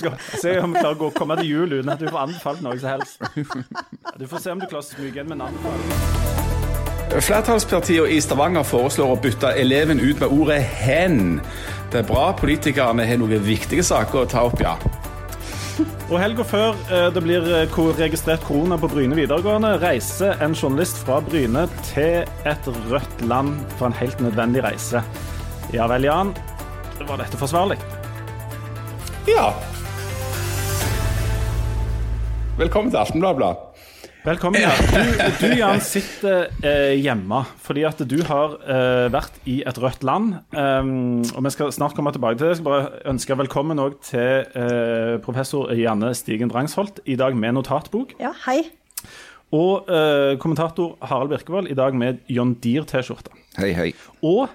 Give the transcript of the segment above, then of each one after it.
Skal se om vi klarer å komme til jul uten at du får anbefalt noe som helst. Du får se om du klarer å smyge inn med en anbefaling. Flertallspartiene i Stavanger foreslår å bytte eleven ut med ordet 'hen'. Det er bra politikerne har noen viktige saker å ta opp, ja. Og helga før eh, det blir eh, registrert korona på Bryne videregående, reiser en journalist fra Bryne til et rødt land for en helt nødvendig reise. Ja vel, Jan. Var dette forsvarlig? Ja. Velkommen til Aftenbladet. Velkommen. Ja. Du, du Jan, sitter eh, hjemme fordi at du har eh, vært i et rødt land. Um, og vi skal snart komme tilbake til det. Jeg skal bare ønske velkommen til eh, professor Janne Stigen Drangsholt, i dag med notatbok. Ja, hei. Og eh, kommentator Harald Birkevold, i dag med John Deere-T-skjorte. Hei, hei. Og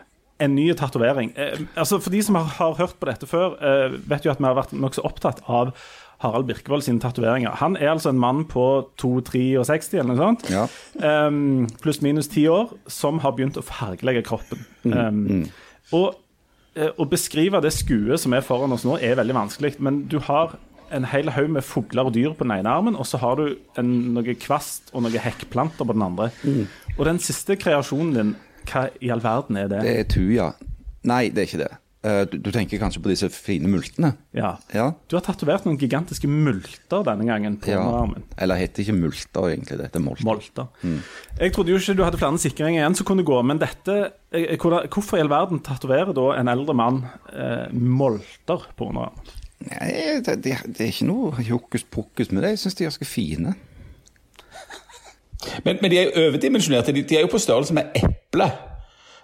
en ny tatovering. Eh, altså for de som har, har hørt på dette før, eh, vet jo at vi har vært nokså opptatt av Harald Birkevold sine tatoveringer. Han er altså en mann på 2-63 eller noe sånt, Ja. um, pluss minus ti år, som har begynt å fargelegge kroppen. Um, Og uh, å beskrive det skuet som er foran oss nå, er veldig vanskelig, men du har en hel haug med fugler og dyr på den ene armen, og så har du en, noe kvast og noen hekkplanter på den andre. Og den siste kreasjonen din, hva i all verden er det? Det er tuja. Nei, det er ikke det. Eh, Du, du tenker kanskje på disse fine multene? Ja. Ja. Du har tatovert noen gigantiske multer denne gangen på ja. armen. Eller heter ikke multer egentlig, det heter molter. Molter. Jeg trodde jo ikke du hadde flere sikringer igjen som kunne gå, men dette eh, Hvorfor i all verden tatoverer da en eldre mann eh, molter på underarmen? Nei, det, det, det er ikke noe hokus pokus med det. Jeg syns de er ganske fine. Men, men de er jo overdimensjonerte. De, de er jo på størrelse med eple.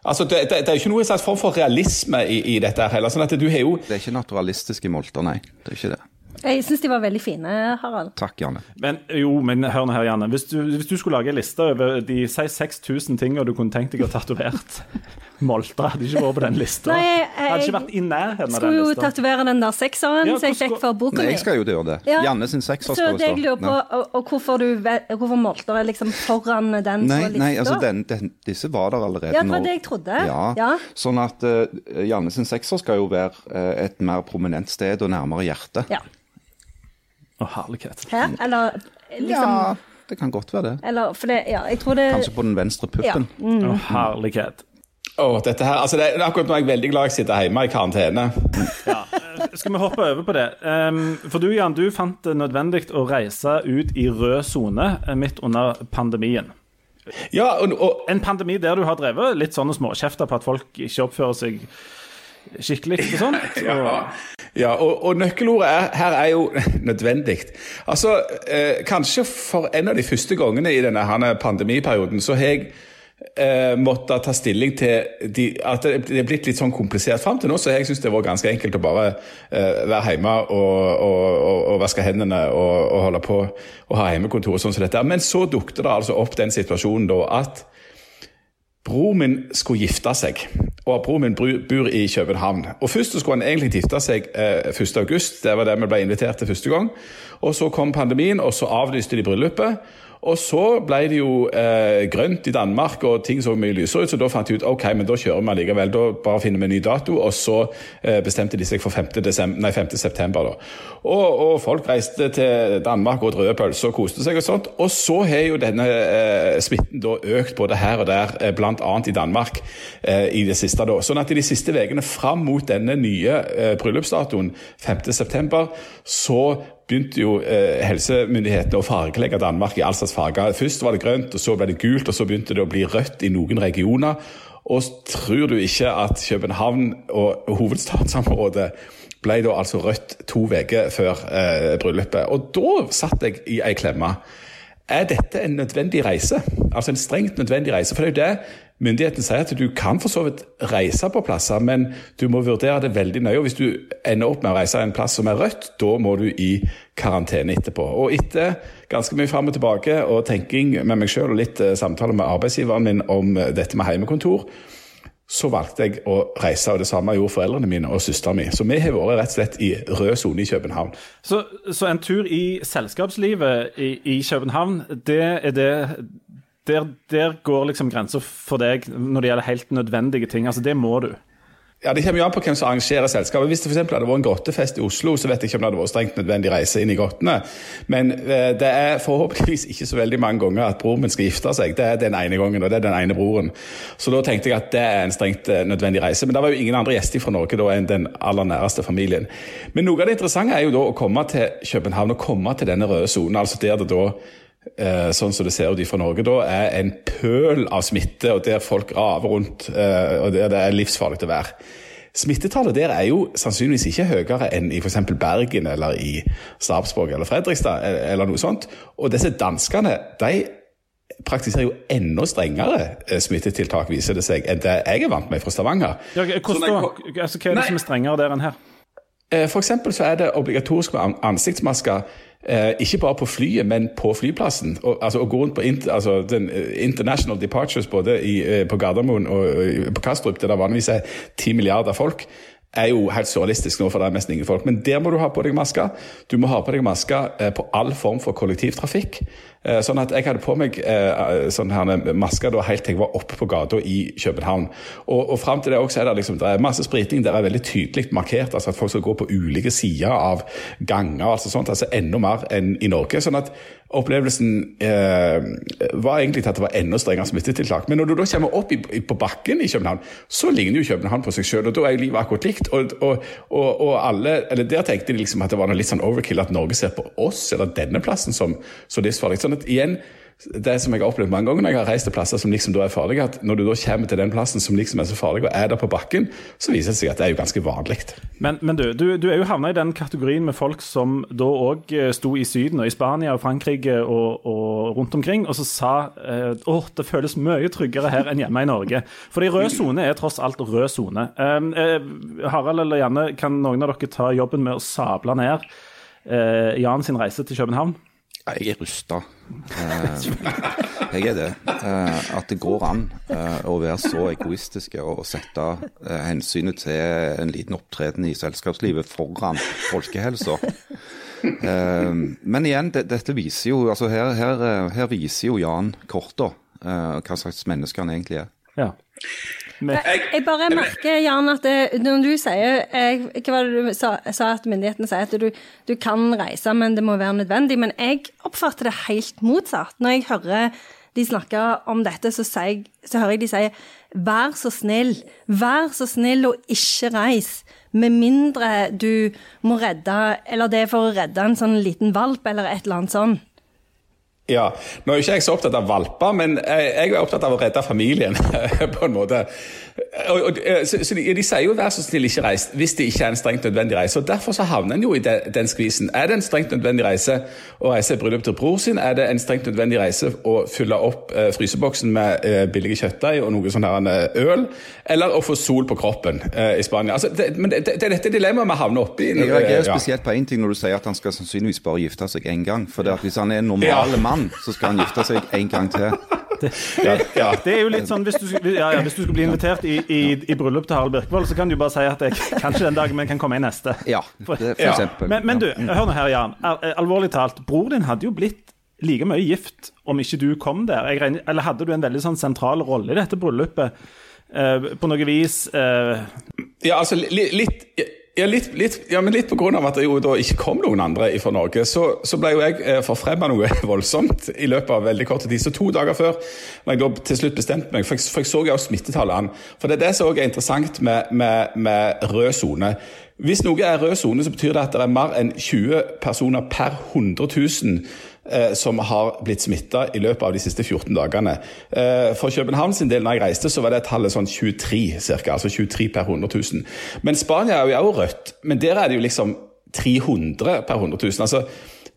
Altså, det, det, det er jo ikke noe slags form for realisme i, i dette heller. sånn at du har jo Det er ikke naturalistiske molter, nei. Det er ikke det. Jeg syns de var veldig fine, Harald. Takk, Janne. Men jo, men hør nå her, Janne. Hvis du, hvis du skulle lage en liste over de si 6000 tingene du kunne tenkt deg å tatovert Molter hadde ikke vært på den lista. Nei, jeg- hadde ikke vært i nærheten av den Skulle jo lista. tatovere den der sekseren Ja, som jeg fikk for boka mi. jeg skal jo gjøre det. Ja. Janne sin sekser skal det jeg stå. på, og, og hvorfor, du, hvorfor Molter er liksom foran den Nei, på lista? nei, altså den, den, disse var der allerede nå. Ja, det var det jeg trodde. Ja, Ja. Sånn at uh, Janne sin sekser skal jo være uh, et mer prominent sted og nærmere hjertet. Ja. Å, herlighet. Her, eller liksom Ja, det kan godt være det. Eller, for det, ja, jeg tror det Kanskje på den venstre puppen. Å, herlighet. Å, dette her, altså det, Akkurat nå er jeg veldig glad jeg sitter hjemme i karantene. Ja, eh, skal vi hoppe over på det? Um, for du, Jan, du fant det nødvendig å reise ut i rød sone eh, midt under pandemien. Ja, og, og En pandemi der du har drevet litt sånne småkjefter på at folk ikke oppfører seg skikkelig og sånt. Og, Ja, og, og nøkkelordet er, her er jo nødvendig. Altså, eh, Kanskje for en av de første gangene i denne pandemiperioden så har jeg eh, måtte ta stilling til de, at det er blitt litt sånn komplisert. Fram til nå så jeg syns det var ganske enkelt å bare eh, være hjemme og, og, og, og vaske hendene og, holde på og ha hjemmekontor og sånn som dette. Men så dukket det altså opp den situasjonen da at Bror min skulle gifte seg, og bror min bor i København. Og Først skulle han egentlig gifte seg eh, 1. august, det var det vi ble invitert til første gang. Og Så kom pandemien, og så avlyste de bryllupet. Og så ble det jo eh, grønt i Danmark, og ting så mye lysere ut, så da fant de ut ok, men da kjører vi likevel. Da bare finner vi en ny dato, og så eh, bestemte de seg for 5. Desember, nei, 5. september. da. Og, og folk reiste til Danmark og åt pølser og koste seg og sånt. Og så har jo denne eh, smitten da økt både her og der, eh, annet i Danmark eh, i det siste. da. Sånn at i de siste ukene fram mot denne nye eh, bryllupsdatoen, 5. september, så begynte jo eh, helsemyndighetene å fargelegge Danmark i all slags farger. Først var det grønt, og så ble det gult, og så begynte det å bli rødt i noen regioner. Og tror du ikke at København og hovedstadsområdet ble da altså rødt to uker før eh, bryllupet? Og da satt jeg i ei klemme. Er dette en nødvendig reise? Altså en strengt nødvendig reise? For det er jo det myndighetene sier, at du kan for så vidt reise på plasser, men du må vurdere det veldig nøye. og Hvis du ender opp med å reise en plass som er rødt, da må du i karantene etterpå. Og etter ganske mye fram og tilbake og tenking med meg sjøl og litt samtale samtaler med arbeidsgiveren min om eh, dette med heimekontor, så valgte jeg å reise, og det samme gjorde foreldrene mine og søsteren min. Så vi har vært rett og slett i rød sone i København. så, så en tur i selskapslivet i, i København, det er det der, der går liksom grensa for deg når det gjelder helt nødvendige ting. Altså, det må du. ja, Det kommer jo an på hvem som arrangerer selskapet. Hvis det for hadde vært en grottefest i Oslo, så vet jeg ikke om det hadde vært strengt nødvendig reise inn i grottene. Men eh, det er forhåpentligvis ikke så veldig mange ganger at broren min skal gifte seg. Det er den ene gangen, og det er den ene broren. Så da tenkte jeg at det er en strengt eh, nødvendig reise. Men det var jo ingen andre gjester fra Norge da enn den aller næreste familien. Men noe av det interessante er jo da å komme til København og komme til denne røde sonen. Altså der det da sånn som det ser ut fra Norge da, er en pøl av smitte, og der folk raver rundt, eh, og der det er livsfarlig å være. Smittetallet der er jo sannsynligvis ikke høyere enn i f.eks. Bergen eller i Sarpsborg eller Fredrikstad eh, eller noe sånt. Og disse danskene de praktiserer jo enda strengere smittetiltak, viser det seg, enn det jeg er vant med fra Stavanger. Ja, hvordan, jeg, altså, hva er det nei, som er strengere der enn her? For eksempel så er det obligatorisk med ansiktsmasker Eh, ikke bare på flyet, men på flyplassen. Og, altså, å gå rundt på inter, altså, den, eh, international departures både i, eh, på Gardermoen og, og på Kastrup, der det vanligvis er ti milliarder folk, er jo helt surrealistisk nå, for det er nesten ingen folk. Men der må du ha på deg maske. Du må ha på deg maske eh, på all form for kollektivtrafikk. Eh, sånn at jeg hadde på meg eh, sånn her maske da, helt til jeg var oppe på gata i København. Og, og fram til det også er det liksom, det er masse spriting. Det er veldig tydelig markert altså at folk skal gå på ulike sider av ganger. altså sånt, altså Enda mer enn i Norge. sånn at opplevelsen eh, var egentlig at det var enda strengere smittetiltak. Men når du da kommer opp i, på bakken i København, så ligner jo København på seg selv, Og da er livet akkurat likt. Og, og, og, og, alle, eller Der tenkte de liksom at det var noe litt sånn overkill at Norge ser på oss eller denne plassen som så livsfarlig. Sånn at igjen, det som jeg har opplevd mange ganger når jeg har reist til plasser som liksom da er farlige, at når du da kommer til den plassen som liksom er så farlig, og er der på bakken, så viser det seg at det er jo ganske vanlig. Men, men du, du, du, er jo havna i den kategorien med folk som da òg eh, sto i Syden og i Spania og Frankrike og, og rundt omkring, og så sa eh, åh, det føles mye tryggere her enn hjemme i Norge. Fordi rød sone er tross alt rød sone. Eh, eh, Harald eller Janne, kan noen av dere ta jobben med å sable ned eh, Jan sin reise til København? Jeg er rusta. Eh, jeg er det. Eh, at det går an eh, å være så egoistiske og sette hensynet til en liten opptreden i selskapslivet foran folkehelsa. Men igjen, dette viser jo altså her, her, her viser jo Jan Korta hva slags menneske han egentlig er. Ja. Jeg, jeg, bare merker, Jan, at det, når du sier jeg, Hva var det du sa, sa at myndighetene sier? At du, du, kan reise, men det må være nødvendig. Men jeg oppfatter det helt motsatt. Når jeg hører de snakke om dette, så, sier, så hører jeg de si vær så snill, vær så snill og ikke reis. Med mindre du må redde Eller det er for å redde en sånn liten valp eller et eller annet sånt. Ja, Nå er ikke jeg så opptatt av valper, men jeg er opptatt av å redde familien. på en måte. Og, og, så, så de, de, sier jo 'vær så snill, ikke reis' hvis det ikke er en strengt nødvendig reise. og Derfor så havner en jo i den, den skvisen. Er det en strengt nødvendig reise å reise i bryllup til bror sin? Er det en strengt nødvendig reise å fylle opp eh, fryseboksen med eh, billige kjøttdeig og noe sånn her eh, øl? Eller å få sol på kroppen eh, i Spania? Altså, det, men det, det, er dette dilemmaet vi havner oppi. Jeg reagerer ja. spesielt på én ting når du sier at han skal sannsynligvis bare gifte seg én gang. For hvis han er en normal ja. mann, så skal han gifte seg en gang til. Det, ja, det, er jo litt sånn Hvis du, ja, ja, hvis du skulle bli invitert i, i, i, bryllup til Harald Birkvold, så kan du bare si at jeg kanskje den dagen, men kan komme i neste. Ja, for, for eksempel. Men, men, du, hør nå her, Jan. Alvorlig talt. Bror din hadde jo blitt like mye gift om ikke du kom der. Regner, eller hadde du en veldig sånn sentral rolle i dette bryllupet? Uh, på noe vis uh... Ja, altså litt ja, litt, litt, ja, men litt pga. at det jo da ikke kom noen andre fra Norge, så, så ble jo jeg eh, forfremma noe voldsomt i løpet av veldig kort tid. Så to dager før når jeg da til slutt bestemte meg, for jeg, for jeg så jo smittetallene For det er det som også er interessant med, med, med rød sone. Hvis noe er rød sone, så betyr det at det er mer enn 20 personer per 100 000 eh, som har blitt smitta i løpet av de siste 14 dagene. Eh, for København sin del, når jeg reiste, så var det tallet sånn 23 cirka, altså 23 per 100 000. Men Spania er jo også rødt, men der er det jo liksom 300 per 100 000. Altså,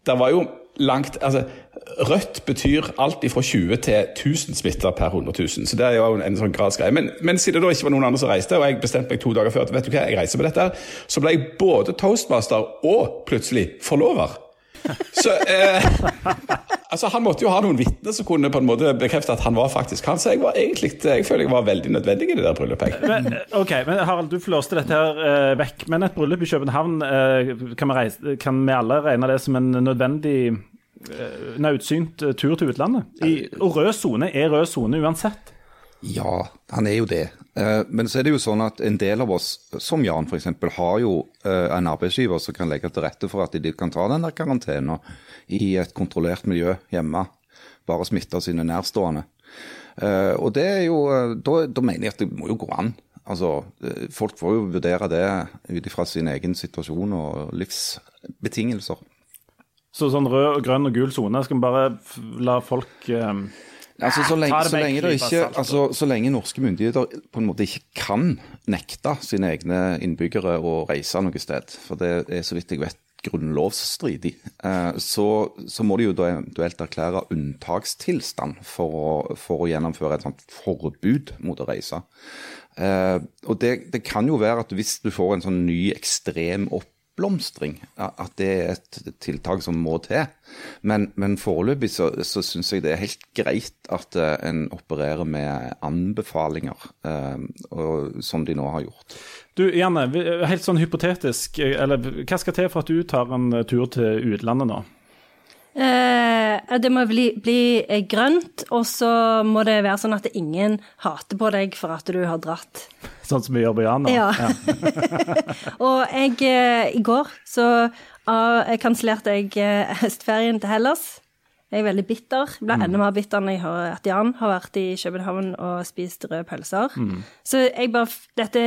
det var jo langt altså, Rødt betyr alt fra 20 til 1000 smitta per 100 000. Så det er jo en, en sånn gradsgreie. Men, men, siden det da ikke var noen andre som reiste, og jeg bestemte meg to dager før at vet du hva, jeg reiser på dette, så ble jeg både toastmaster og plutselig forlover. Så eh, altså Han måtte jo ha noen vitner som kunne på en måte bekrefte at han var faktisk han. Så jeg var egentlig, jeg føler jeg var veldig nødvendig i det der bryllupet. Men, ok, men Harald, du flåste dette her eh, vekk. Men et bryllup i København, eh, kan, vi reise, kan, vi alle regne det som en nødvendig nautsynt naudsynt tur til utlandet? I, og rød sone er rød sone uansett. Ja, han er jo det. Eh, Men så er det jo sånn at en del av oss, som Jan f.eks., har jo eh, en arbeidsgiver som kan legge til rette for at de kan ta den der karantenen i et kontrollert miljø hjemme. Bare smitte sine nærstående. Eh, Og det er jo Da, da mener jeg at det må jo gå an. Altså, Folk får jo vurdere det ut ifra sin egen situasjon og livsbetingelser. Så sånn rød, grønn og gul sone, skal vi bare la folk Altså, så, lenge, så, lenge ikke, altså, så lenge norske myndigheter på en måte ikke kan nekte sine egne innbyggere å reise noe sted, for det er så vidt jeg vet grunnlovsstridig, eh, så, så må de jo da eventuelt erklære unntakstilstand for å, for å gjennomføre et sånt forbud mot å reise. Eh, og det, det kan jo være at hvis du får en sånn ny ekstrem oppblomstring, at det er et tiltak som må til. Men, men foreløpig så, så syns jeg det er helt greit at eh, en opererer med anbefalinger, eh, og, som de nå har gjort. Du, Janne, helt sånn hypotetisk, eh, eller hva skal til for at du tar en tur til utlandet nå? Eh, det må bli, bli eh, grønt, og så må det være sånn at ingen hater på deg for at du har dratt. Sånn som vi gjør på Jan nå? Ja. og jeg, eh, i går så uh, kansellerte jeg eh, høstferien til Hellas. Jeg er veldig bitter. Jeg ble enda mer bitter når jeg hører at Jan har vært i København og spist røde pølser. Så jeg bare, dette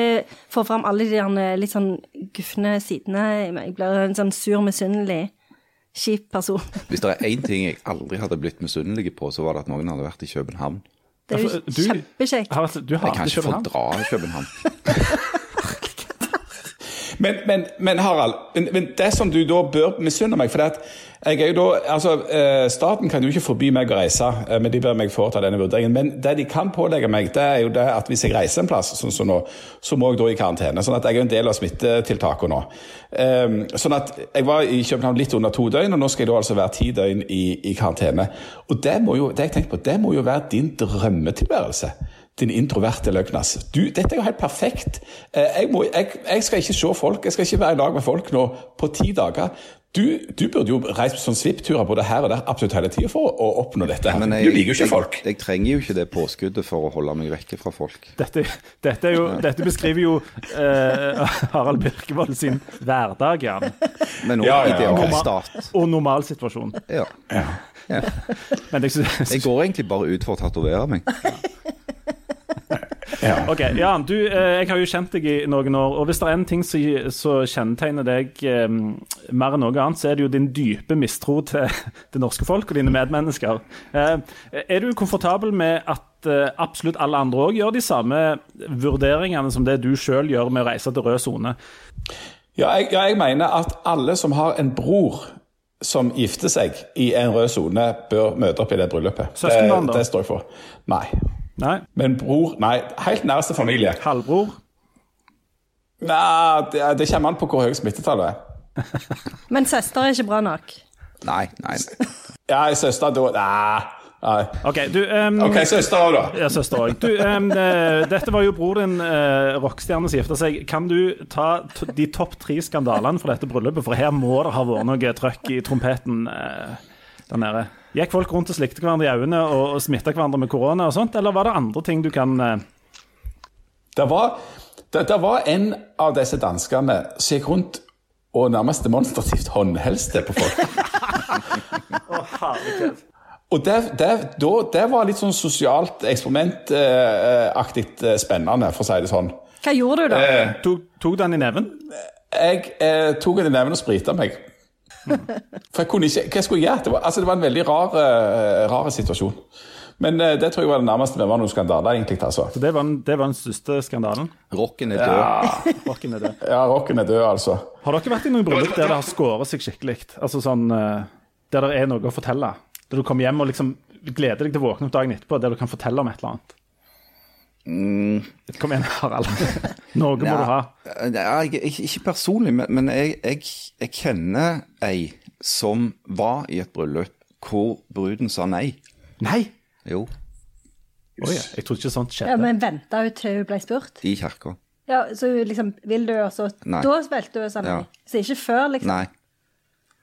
får fram alle de der litt sånn gufne sidene i meg. Jeg blir en sånn sur, misunnelig, kjip person. Hvis det er én ting jeg aldri hadde blitt misunnelig på, så var det at noen hadde vært i København. Det er jo du- kjempekjekt. Har, Jeg kan ikke få København? Men, men, men Harald, men, det som du da bør misunne meg for det at jeg er jo da, altså eh, Staten kan jo ikke forby meg å reise, eh, men de ber meg foreta denne vurderingen. Men det de kan pålegge meg, det er jo det at hvis jeg reiser en plass, sånn som nå, så må jeg da i karantene. Sånn at jeg er en del av smittetiltakene nå. Eh, sånn at Jeg var i København litt under to døgn, og nå skal jeg da altså være ti døgn i, i karantene. Og det må jo, det jeg tenker på, det må jo være din drømmetilværelse din introverte løgnas. Du, dette er jo helt perfekt. Eh, Jeg, må, jeg, jeg skal ikke se folk, jeg skal ikke være i lag med folk nå på ti dager. Du, du burde jo reist på sånn svippturer både her og der absolutt hele tida for å oppnå dette. her. Jeg, du liker jo ikke folk. Jeg, jeg trenger jo ikke det påskuddet for å holde meg vekke fra folk. Dette, dette, er jo, dette beskriver jo eh, Harald Birkevold sin hverdag, Jan. Men òg Ja, ja, ja. idealstat. Og normalsituasjon. Ja. Ja. Men jeg Jeg går egentlig bare ut for å tatovere meg. Ok, Jan, du, eh, jeg har jo kjent deg i noen år, og hvis det er en ting som kjennetegner deg um, mer enn noe annet, så er det jo din dype mistro til det norske folk og dine medmennesker. Uh, er du komfortabel med at uh, absolutt alle andre òg gjør de samme vurderingene som det du sjøl gjør med å reise til rød sone? Ja jeg, ja, jeg mener at alle som har en bror som gifter seg i en rød sone, bør møte opp i det bryllupet. Det, det står jeg for. Nei. Nei? Men bror Nei, helt næreste familie. Halvbror? Nei, det, det kommer an på hvor høyt smittetallet er. Men søster er ikke bra nok. Nei, nei. nei. Ja, søster da Nei. nei. OK, du um, OK, søster òg, da. Ja, søster òg. Du, um, eh, dette var jo bror din, uh, rockestjerne, som gifta seg. Kan du ta t de topp tre skandalene fra dette bryllupet? For her må det ha vært noe trøkk i trompeten eh, der nede. Gikk folk rundt og slikte hverandre i øynene og, og smitta hverandre med korona og sånt, eller var det andre ting du kan eh, Det var, det, det var en av disse danskene som gikk rundt og nærmest demonstrativt håndhelste på folk. Og det, det, da, det var litt sånn sosialt eksperimentaktig eh, spennende, for å si det sånn. Hva gjorde du da? tok, tok den i neven? Jeg eh, tok den i neven og sprita meg. For jeg kunne ikke, Hva skulle jeg gjøre? Det var, altså, det var en veldig rar, eh, rar situasjon. Men eh, det tror jeg var det nærmeste vi var noen skandaler, egentlig. altså. Så det var, den, det var den største skandalen? Rocken er død. Rocken er død. Ja, rocken er død, altså. Har dere vært i noen bryllup der det har skåret seg skikkelig? Altså sånn eh, Der det er noe å fortelle? Der du kommer hjem og liksom gleder deg til å våkne opp dagen etterpå, der du kan fortelle om et eller annet? Kom igjen, Harald. Norge må du ha. Ja, jeg, ikke, ikke personlig, men, men jeg, jeg, jeg kjenner ei som var i et bryllup hvor bruden sa nei. Nei! Jo, Oi, jeg trodde ikke sånt Ja, skjedde. men venta hun til hun ble spurt? i kirka. Ja, Så liksom Vil du, også Nei. Da spilte hun sammen? Ja. Så ikke før, liksom? Nei.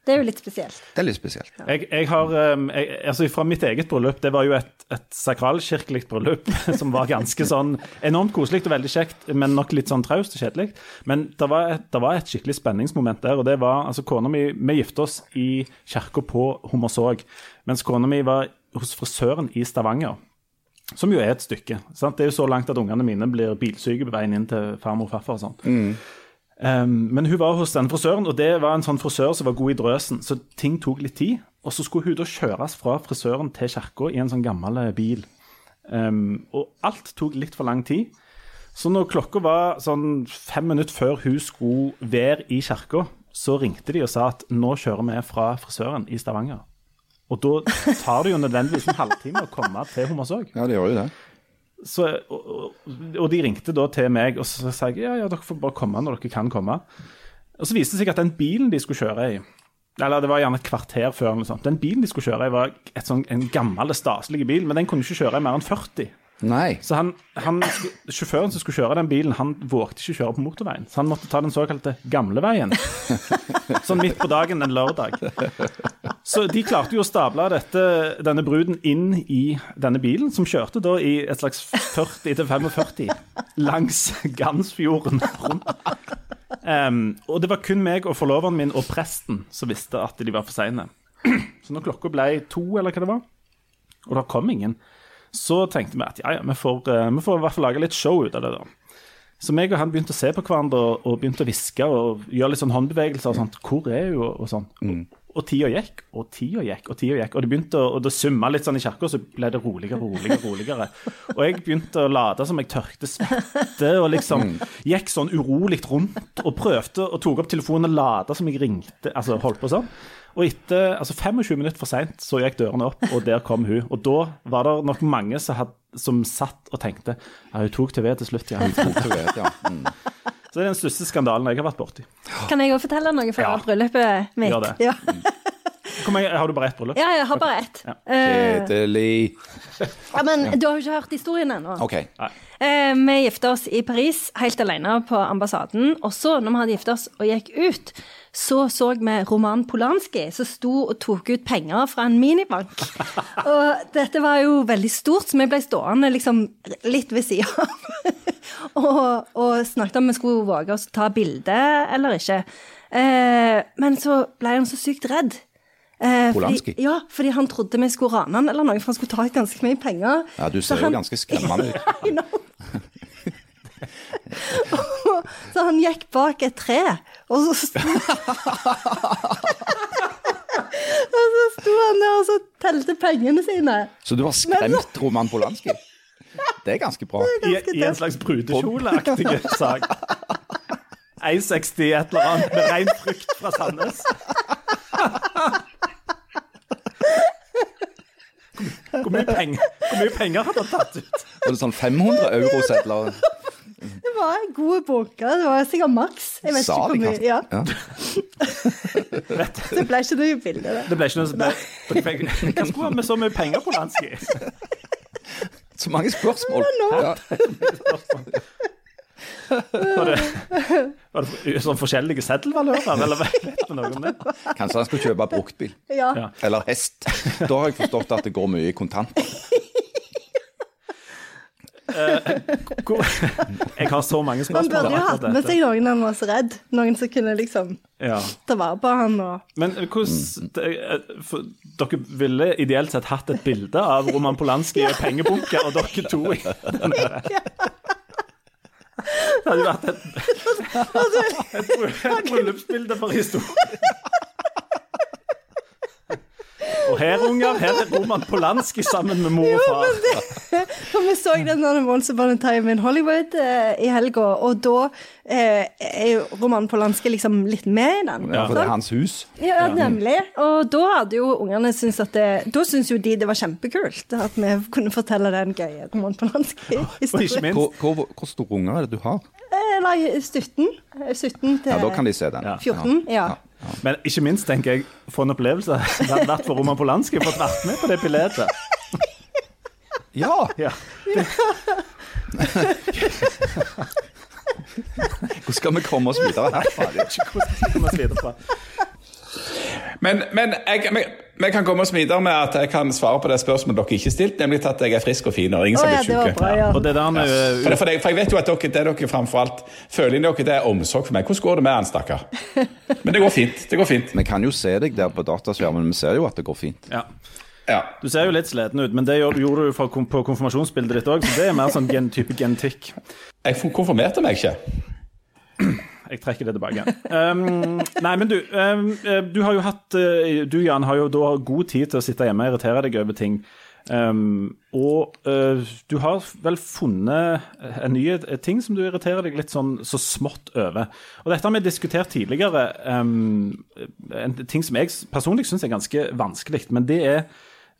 Det er jo litt spesielt. Det er litt spesielt. Jeg, jeg har, um, jeg, altså Fra mitt eget bryllup, det var jo et, et sakralkirkelig bryllup som var ganske sånn enormt koselig og veldig kjekt, men nok litt sånn traust og kjedelig. Men det var, et, det var et skikkelig spenningsmoment der, og det var altså kona mi Vi gifta oss i kirka på Hummersåk, mens kona mi var hos frisøren i Stavanger. Som jo er et stykke. Sant? Det er jo så langt at ungene mine blir bilsyke på veien inn til farmor og farfar. og sånt. Mm. Um, men hun var hos den frisøren, og det var en sånn frisør som var god i drøsen, så ting tok litt tid. Og så skulle hun da kjøres fra frisøren til kirka i en sånn gammel eh, bil. Um, og alt tok litt for lang tid. Så når klokka var sånn fem minutter før hun skulle være i kirka, så ringte de og sa at nå kjører vi fra frisøren i Stavanger. Og da tar det jo nødvendigvis en halvtime å komme til Hummersåk. Ja, det gjør jo det. Så, og, og, de ringte da til meg, og så sa jeg ja, ja, dere får bare komme når dere kan komme. Og så viste det seg at den bilen de skulle kjøre i, eller det var gjerne et kvarter før, sånt, den bilen de skulle kjøre i, var et sånn, en gammel, staselig bil, men den kunne ikke kjøre i mer enn 40. Nei. Så han, han, sjåføren som skulle kjøre den bilen, han vågte ikke kjøre på motorveien. Så han måtte ta den såkalte gamleveien. Sånn midt på dagen en lørdag. Så de klarte jo å stable dette, denne bruden inn i denne bilen, som kjørte da i et slags 40-45 langs Gansfjorden rundt. Um, og det var kun meg og forloveren min og presten som visste at de var for seine. Så når klokka ble to, eller hva det var, og det kom ingen så tenkte vi at ja, ja, vi får, eh, vi får i hvert fall lage litt show ut av det. da. Så meg og han begynte å se på hverandre og, begynte å hviske og gjøre litt sånn håndbevegelser. og sånt. Hvor er hun? Og, og sånn. Og, og tida gikk, og tida gikk, og tida gikk. Og det begynte å, og det summa litt sånn i kirka, så ble det roligere og roligere. roligere. Og jeg begynte å late som jeg tørkte svette, og liksom gikk sånn urolig rundt og prøvde og tok opp telefonen og lata som jeg ringte. Altså holdt på sånn. Og etter altså 25 minutter for seint så gikk dørene opp, og der kom hun. Og da var det nok mange som, had, som satt og tenkte ja, hun tok ved til slutt, ja. Hun tok TV, ja. Mm. Så det er den største skandalen jeg har vært borti. Kan jeg òg fortelle noe fra Ja. bryllupet mitt? Gjør det. Ja. Mange, har du bare ett bryllup? ja, jeg har bare ett. Eh, Kjedelig. ja, men du har jo ikke hørt historien ennå. OK. Eh, vi gifta oss i Paris helt alene på ambassaden. Og så, når vi hadde gifta oss og gikk ut, så så vi Roman Polanski som sto og tok ut penger fra en minibank. Og dette var jo veldig stort, så vi ble stående liksom litt ved sida av. og, og snakket om vi skulle våge oss å ta bilde eller ikke. Eh, men så ble han så sykt redd. Eh, Polanski? Fordi, ja, fordi han trodde vi skulle rane han eller noe, for han skulle ta ut ganske mye penger. Ja, du Så ser jo ganske skremmende ut. Så han gikk bak et tre, og så sto Og så sto han der og så telte pengene sine. Så du har skremt Roman Polanski? Det er ganske bra. I, I en slags brudekjoleaktig sak. 1,60 et eller annet med ren frykt fra Sandnes. Mye, penger, hvor mye penger hadde han tatt ut? Var det sånn 500 eurosedler? Det var en god bunke. Det var sikkert maks. Jeg vet Sa ikke hvor mye. Ja, Ja. det ble ikke noe bilde. det. Det ble ikke noe som ble Hva skulle han med så mye penger på Lanski? Så mange spørsmål. Ja. Var det, var det sånn forskjellige seddelvalører, eller vet vi noe om det? Kanskje han skulle kjøpe bruktbil. Ja. Ja. Eller hest. Da har jeg forstått at det går mye i kontanter. Hvor, jeg har så mange Man spørsmål. burde jo hatt med seg noen han var så redd. Noen som kunne liksom Ja. ta vare på han og Men hvordan Dere ville ideelt sett hatt et bilde av Roman Polanski i pengebunke, og dere to i den der. Det hadde vært et, et, bry- et bryllupsbilde for historien. Og her, unger, her er Roman Polanski sammen med mor og far. For vi så den der Once Upon a Time in Hollywood eh, i helga, og da eh, er jo Roman Polanski liksom litt med i den. Ja, for det er hans hus. Ja, nemlig. Og da hadde jo ungene syntes at det Da syntes jo de det var kjempekult at vi kunne fortelle den gøye Roman Og Polanski-historien. Hvor, hvor, hvor store unger er det du har? Nei, 17. eh, 17 til Ja, Da kan de se den. Ja. 14. Ja. Men ikke minst, tenker jeg, for en opplevelse vært for Roman Polanski fått få vært med på det piletet. Ja! Ja. Hvordan skal vi komme oss videre herfra? Er Hvordan skal vi komme oss videre fra? Men, men jeg, vi, vi kan komme oss videre med at jeg kan svare på det spørsmålet dere ikke stilte, nemlig at jeg er frisk og fin og ingen som var syke. ja. Og det der Ja. med, For, for, jeg vet jo at dere, det dere framfor alt føler inni dere, det er omsorg for meg. Hvordan går det med han, stakkar? Men det går fint. Det går fint. Vi kan jo se deg der på dataskjermen, vi ser jo at det går fint. ja. Ja. Du ser jo litt sliten ut, men det gjorde, gjorde du på konfirmasjonsbildet ditt òg, så det er mer sånn gen, type genetikk. Jeg konfirmerte meg ikke. Jeg trekker det tilbake. Um, nei, men du, um, eh, du har jo hatt eh, Du, Jan, har jo da god tid til å sitte hjemme og irritere deg over ting. Um, og uh, du har vel funnet en ny ting som du irriterer deg litt sånn så smått over. Og dette har vi diskutert tidligere. Um, en ting som jeg personlig syns er ganske vanskelig, men det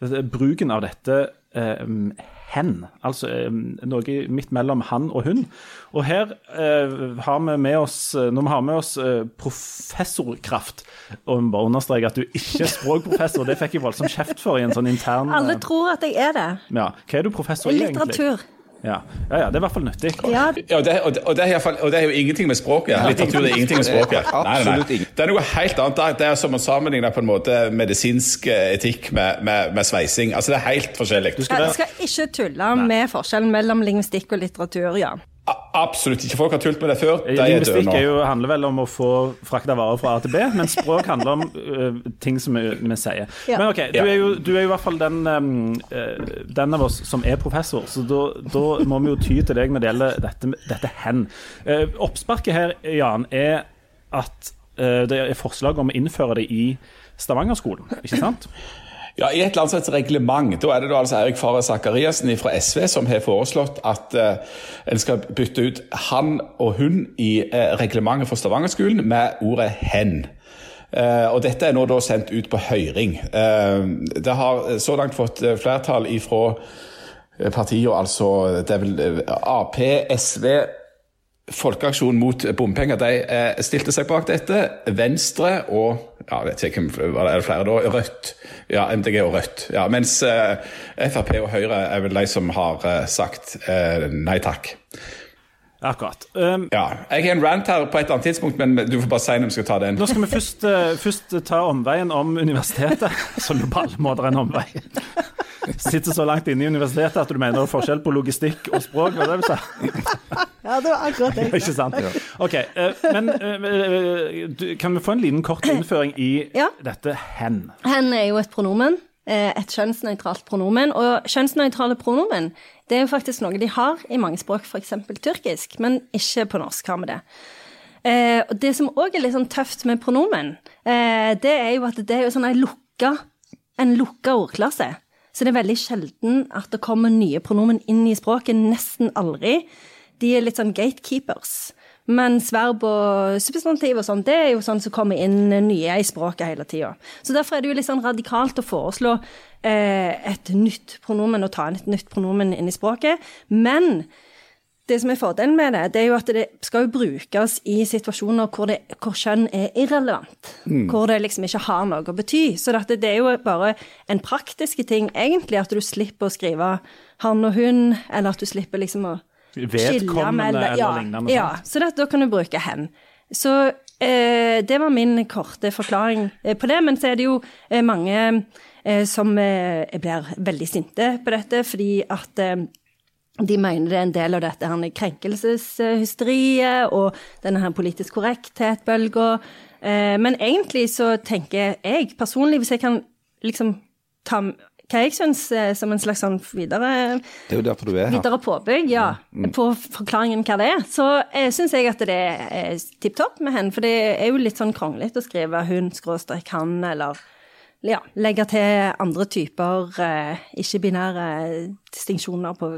det er bruken av dette um, hen. Altså noe midt mellom han og hun. Og her eh, har vi med oss Når vi har med oss eh, professorkraft Og vi bare understreker at du ikke er språkprofessor, det fikk jeg voldsomt kjeft for i en sånn intern Alle eh, tror at jeg er det. ja. Hva er du professor i, egentlig? Litteratur. Ja. ja, ja, det er i hvert fall nyttig. Ja, Ja, og, det, og, det, og, det er fall- og det er jo ingenting med språket. Litteratur er ingenting med språket. Nei, nei, nei. Det er noe helt annet. Det er- som å sammenligne på en måte medisinsk eh, etikk med, med, med sveising. Altså, det er helt forskjellig. jeg skal ikke tulle med forskjellen mellom lingvistikk og litteratur, ja. Absolutt ikke. Folk har tult med det før. De er døde nå. er jo, handler vel om å få frakta varer fra A til B, men språk handler om uh, ting som vi, vi sier. Ja. Men ok, du er, jo, du er jo i hvert fall den, um, den av oss som er professor, så da, da må vi jo ty til deg når det gjelder dette, dette hen. Uh, oppsparket her, Jan, er at uh, det er forslag om å innføre det i Stavanger-skolen, ikke sant? Ja, I et eller annet slags reglement. Da er det da altså Erik Farah Sakariassen fra SV som har foreslått at eh, en skal bytte ut han og hun i eh, reglementet for Stavangerskolen med ordet 'hen'. Eh, og Dette er nå da sendt ut på høring. Eh, det har så langt fått eh, flertall ifra eh, partier, altså det er vel Ap, SV, Folkeaksjon mot bompenger de eh, stilte seg bak dette. Venstre og ja, vet ikke hvem var det, er flere da, Rødt. Ja, MDG og Rødt. Ja, mens eh, Frp og Høyre er vel de som har eh, sagt nei takk. Akkurat. Um, Ja, Jeg har en rant her på et eller annet tidspunkt, men du får bare si når vi skal ta den. Da skal vi først, uh, først ta omveien om universitetet, som jo på alle måter er en omvei. Sitter så langt inne i universitetet at du mener det er forskjell på logistikk og språk, var det du sa? Ja, det var akkurat det. Ikke sant? Ok, uh, men uh, du- kan vi få en liten kort innføring i Ja. dette hen? Hen er jo et pronomen. Eh, Et kjønnsnøytralt pronomen. Og kjønnsnøytrale pronomen det er jo faktisk noe de har i mange språk, f.eks. tyrkisk, men ikke på norsk har vi det. Eh, og Det som òg er litt sånn tøft med pronomen, eh, det er jo at det er jo sånn en lukka, en lukka ordklasse. Så det er veldig sjelden at det kommer nye pronomen inn i språket. Nesten aldri. De er litt sånn gatekeepers. Mens verb og substantiv og sånn, det er jo sånn som kommer inn nye i språket hele tida. Så derfor er det jo litt sånn radikalt å foreslå eh, et nytt pronomen, og ta inn et nytt pronomen inn i språket. Men det som er fordelen med det, det er jo at det skal jo brukes i situasjoner hvor, det, hvor kjønn er irrelevant. Hvor det liksom ikke har noe å bety. Så det er jo bare en praktisk ting, egentlig, at du slipper å skrive han og hun, eller at du slipper liksom å Vedkommende eller ja, lignende Ja, sånt. så det, da kan du bruke hen. Så eh, det var min korte forklaring eh, på det. Men så er det jo eh, mange eh, som eh, blir veldig sinte på dette, fordi at eh, de mener det er en del av dette her krenkelseshysteriet og denne her politisk korrekthet-bølga. Men egentlig så tenker jeg personlig, hvis jeg kan liksom ta hva jeg syns som en slags sånn videre Det er jo derfor du er her. videre påbygg, ja, på forklaringen hva det er, så eh, syns jeg at det er tipp topp med henne. For det er jo litt sånn kronglete å skrive hun skråstrek han, eller ja, legge til andre typer eh, ikke-binære distinksjoner på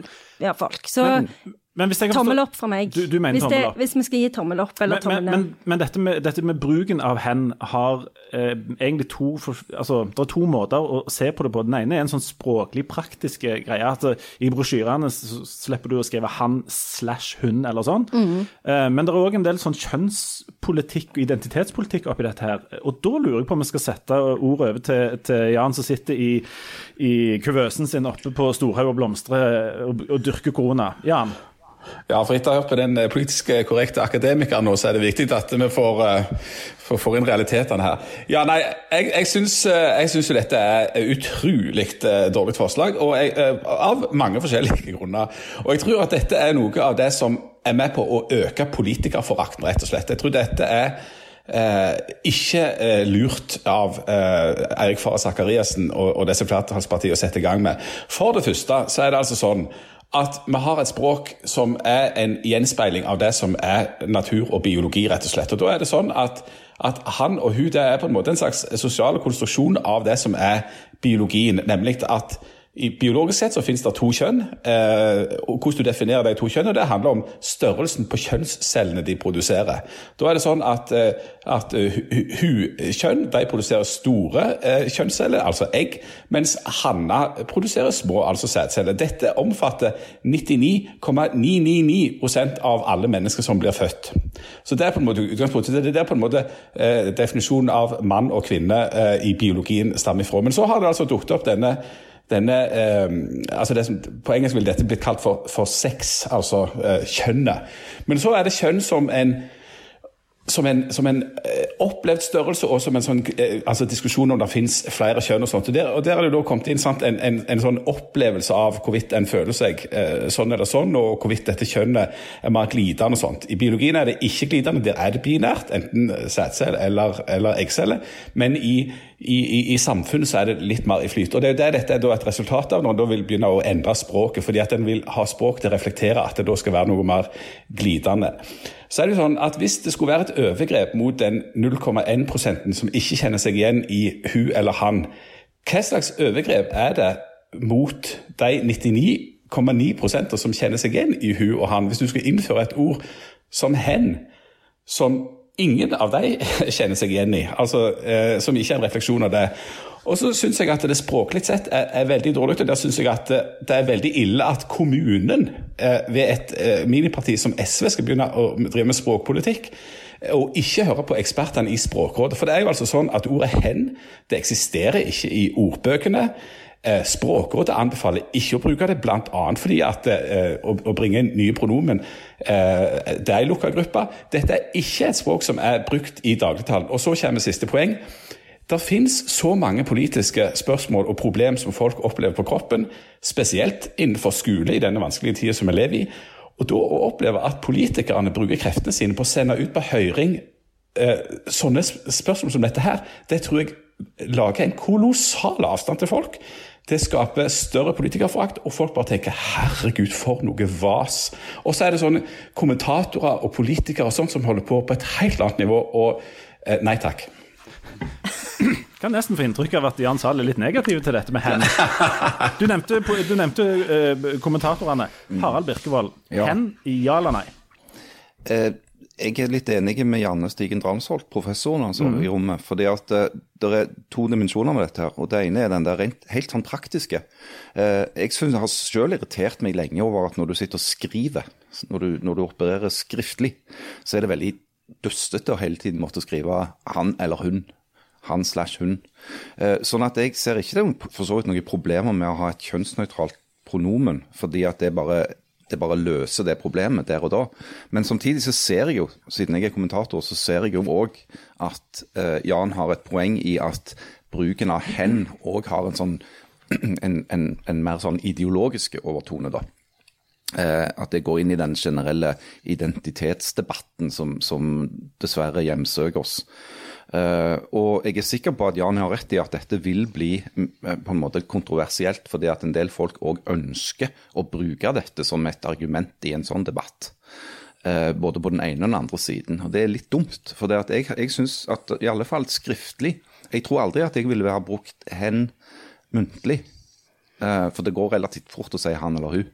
ja, folk. Så Men kan tommel opp fra meg. Du, du hvis, det, hvis vi skal gi tommel opp eller Men, tommel ned. men, men dette, med, dette med bruken av hen har eh, egentlig to altså, Det er to måter å se på det på. Den ene er en sånn språklig, praktisk greie. at eh, I brosjyrene slipper du å skrive 'han slash hun' eller sånn. Mm. Eh, men det er òg en del sånn kjønnspolitikk og identitetspolitikk oppi dette her. Og da lurer jeg på om vi skal sette ordet over til, til Jan som sitter i, i kuvøsen sin oppe på Storhaug og blomstrer og, og dyrker korona. Jan? Ja, for etter å ha hørt på den politiske korrekte akademikeren nå, så er det viktig at vi får, får, får inn realitetene her. Ja, nei, jeg, jeg syns jo dette er utrolig dårlig forslag, og jeg, av mange forskjellige grunner. Og jeg tror at dette er noe av det som er med på å øke politikerforakten, rett og slett. Jeg tror dette er Eh, ikke eh, lurt av eh, Eirik Farah Sakariassen og, og disse flertallspartiene å sette i gang med. For det første så er det altså sånn at vi har et språk som er en gjenspeiling av det som er natur og biologi, rett og slett. Og da er det sånn at, at han og hun det er på en måte en slags sosial konstruksjon av det som er biologien, nemlig at i Biologisk sett så finnes det to kjønn. Eh, og Hvordan du definerer de to kjønnene, det handler om størrelsen på kjønnscellene de produserer. Da er det sånn at, eh, at hu-kjønn de produserer store eh, kjønnsceller, altså egg, mens hanna produserer små, altså sædceller. Dette omfatter 99,999% av alle mennesker som blir født. Så Det er på en måte. Det er på en måte eh, definisjonen av mann og kvinne eh, i biologien stammer ifra. Men så har det altså dukket opp denne denne eh, altså det som, På engelsk vil dette blitt kalt for, for sex, altså eh, kjønnet. Men så er det kjønn som en som en, som en eh, opplevd størrelse og som en sånn, eh, altså diskusjon om det finnes flere kjønn. og sånt. Og der, og der er det da kommet inn sant, en, en, en, sånn opplevelse av hvorvidt en føler seg eh, sånn eller sånn, og hvorvidt dette kjønnet er mer glidende og sånt. I biologien er det ikke glidende, der er det binært, enten sædcelle eller, eller eggcelle. Men i, i, i, i, samfunnet så er det litt mer i flyt. Og det er det dette er et resultat av når en vil begynne å endre språket, fordi at en vil ha språk til å reflektere at det da skal være noe mer glidende så er det sånn at hvis det skulle være et overgrep mot den 0,1% som ikke kjenner seg igjen i hun eller han, hva slags overgrep er det mot de 99,9% som kjenner seg igjen i hun og han, hvis du skal innføre et ord som hen, som ingen av de kjenner seg igjen i, altså eh, som ikke er en refleksjon av det. Og så syns jeg at det språklig sett er, er, veldig dårlig. og Der syns jeg at det er veldig ille at kommunen eh, ved et eh, miniparti som SV skal begynne å drive med språkpolitikk og ikke høre på ekspertene i Språkrådet. For det er jo altså sånn at ordet 'hen' det eksisterer ikke i ordbøkene. Eh, Språkrådet anbefaler ikke å bruke det, bl.a. fordi at eh, å, bringe inn nye pronomen eh, det er en lukka gruppe. Dette er ikke et språk som er brukt i dagligtalen. Og så kommer siste poeng. Det finnes så mange politiske spørsmål og problem som folk opplever på kroppen, spesielt innenfor skole i denne vanskelige tida som vi lever i. Og da å oppleve at politikerne bruker kreftene sine på å sende ut på høring eh, sånne spørsmål som dette her, det tror jeg lager en kolossal avstand til folk. Det skaper større politikerforakt, og folk bare tenker 'herregud, for noe vas'. Og så er det sånne kommentatorer og politikere og sånt som holder på på et helt annet nivå, og eh, nei takk. Kan nesten få inntrykk av at Jan Sahl er litt negativ til dette med hen. Du nevnte, du nevnte uh, kommentatorene. Mm. Harald Birkevold. Ja. Hen, ja eller nei? Uh, jeg er litt enig med Janne Stigen Dramsholt, professoren altså, mm. i rommet. fordi at uh, det er to dimensjoner med dette. her, og Det ene er den der rent, helt sånn praktiske. jeg synes jeg har selv irritert meg lenge over at når du sitter og skriver, når du, når du opererer skriftlig, så er det veldig dustete å hele tiden måtte skrive han eller hun han slash hun. Eh, sånn at jeg ser ikke det for så vidt noen problemer med å ha et kjønnsnøytralt pronomen, fordi at det bare, det bare løser det problemet der og da. Men samtidig så ser jeg jo, siden jeg er kommentator, så ser jeg jo òg at uh, Jan har et poeng i at bruken av hen òg har en sånn en, en, en, mer sånn ideologisk overtone, da. Uh, at det går inn i den generelle identitetsdebatten som, som dessverre hjemsøker oss. Uh, og jeg er sikker på at Jan har rett i at dette vil bli mm, eh, på en måte kontroversielt, fordi at en del folk òg ønsker å bruke dette som et argument i en sånn debatt. Uh, både på den ene og den andre siden. Og det er litt dumt. For det at jeg, jeg syns at i alle fall skriftlig Jeg tror aldri at jeg ville ha brukt hen muntlig. For det går relativt fort å si han eller hun.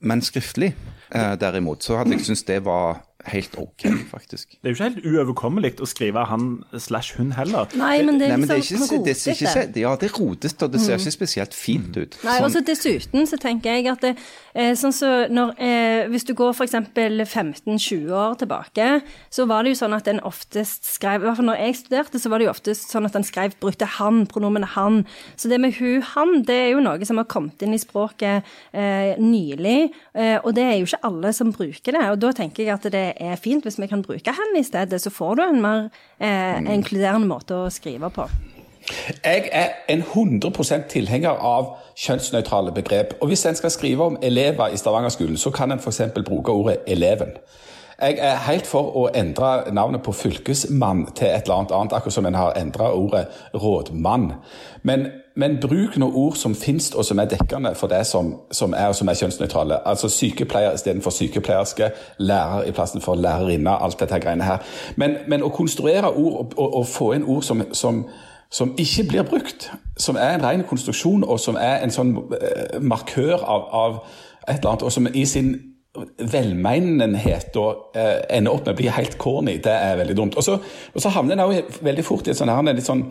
Men skriftlig, derimot, så hadde jeg syntes det var helt OK, faktisk. Det er jo ikke helt uoverkommelig å skrive han slash hun heller. Nei, men det er Nei, men det er liksom ikke, det er ikke, ja, det er rotete, og det ser ikke spesielt fint ut. Nei, Sånn- og så Dessuten så tenker jeg at det, eh, sånn så når, eh, hvis du går f.eks. 15-20 år tilbake, så var det jo sånn at en oftest skrev I hvert fall når jeg studerte, så var det jo oftest sånn at en skrev brukte han, pronomenet han. Så det med hun, han, det er jo noe som har kommet inn i språket eh, nylig. Eh, og det er jo ikke alle som bruker det. Og da tenker jeg at det er fint hvis vi kan bruke hen i stedet, så får du en mer eh, inkluderende måte å skrive på. Jeg er en 100% tilhenger av kjønnsnøytrale begrep. Og hvis en skal skrive om elever i Stavanger-skolen, så kan en f.eks. bruke ordet 'eleven'. Jeg er helt for å endre navnet på fylkesmann til et eller annet annet, akkurat som en har endra ordet rådmann. Men, men bruk noen ord som finnes og som er dekkende for det som, som er og som er kjønnsnøytrale. Altså sykepleier istedenfor sykepleierske, lærer i plassen for lærerinne, alt dette greiene her. Men, men å konstruere ord og, og, og få inn ord som, som som ikke blir brukt, som er en ren konstruksjon, og som er en sånn eh, markør av, av et eller annet, og som i sin velmenenhet og eh, ender opp med å bli helt corny, det er veldig dumt. Og så, og så havner en veldig fort i et sånn her, en litt sånn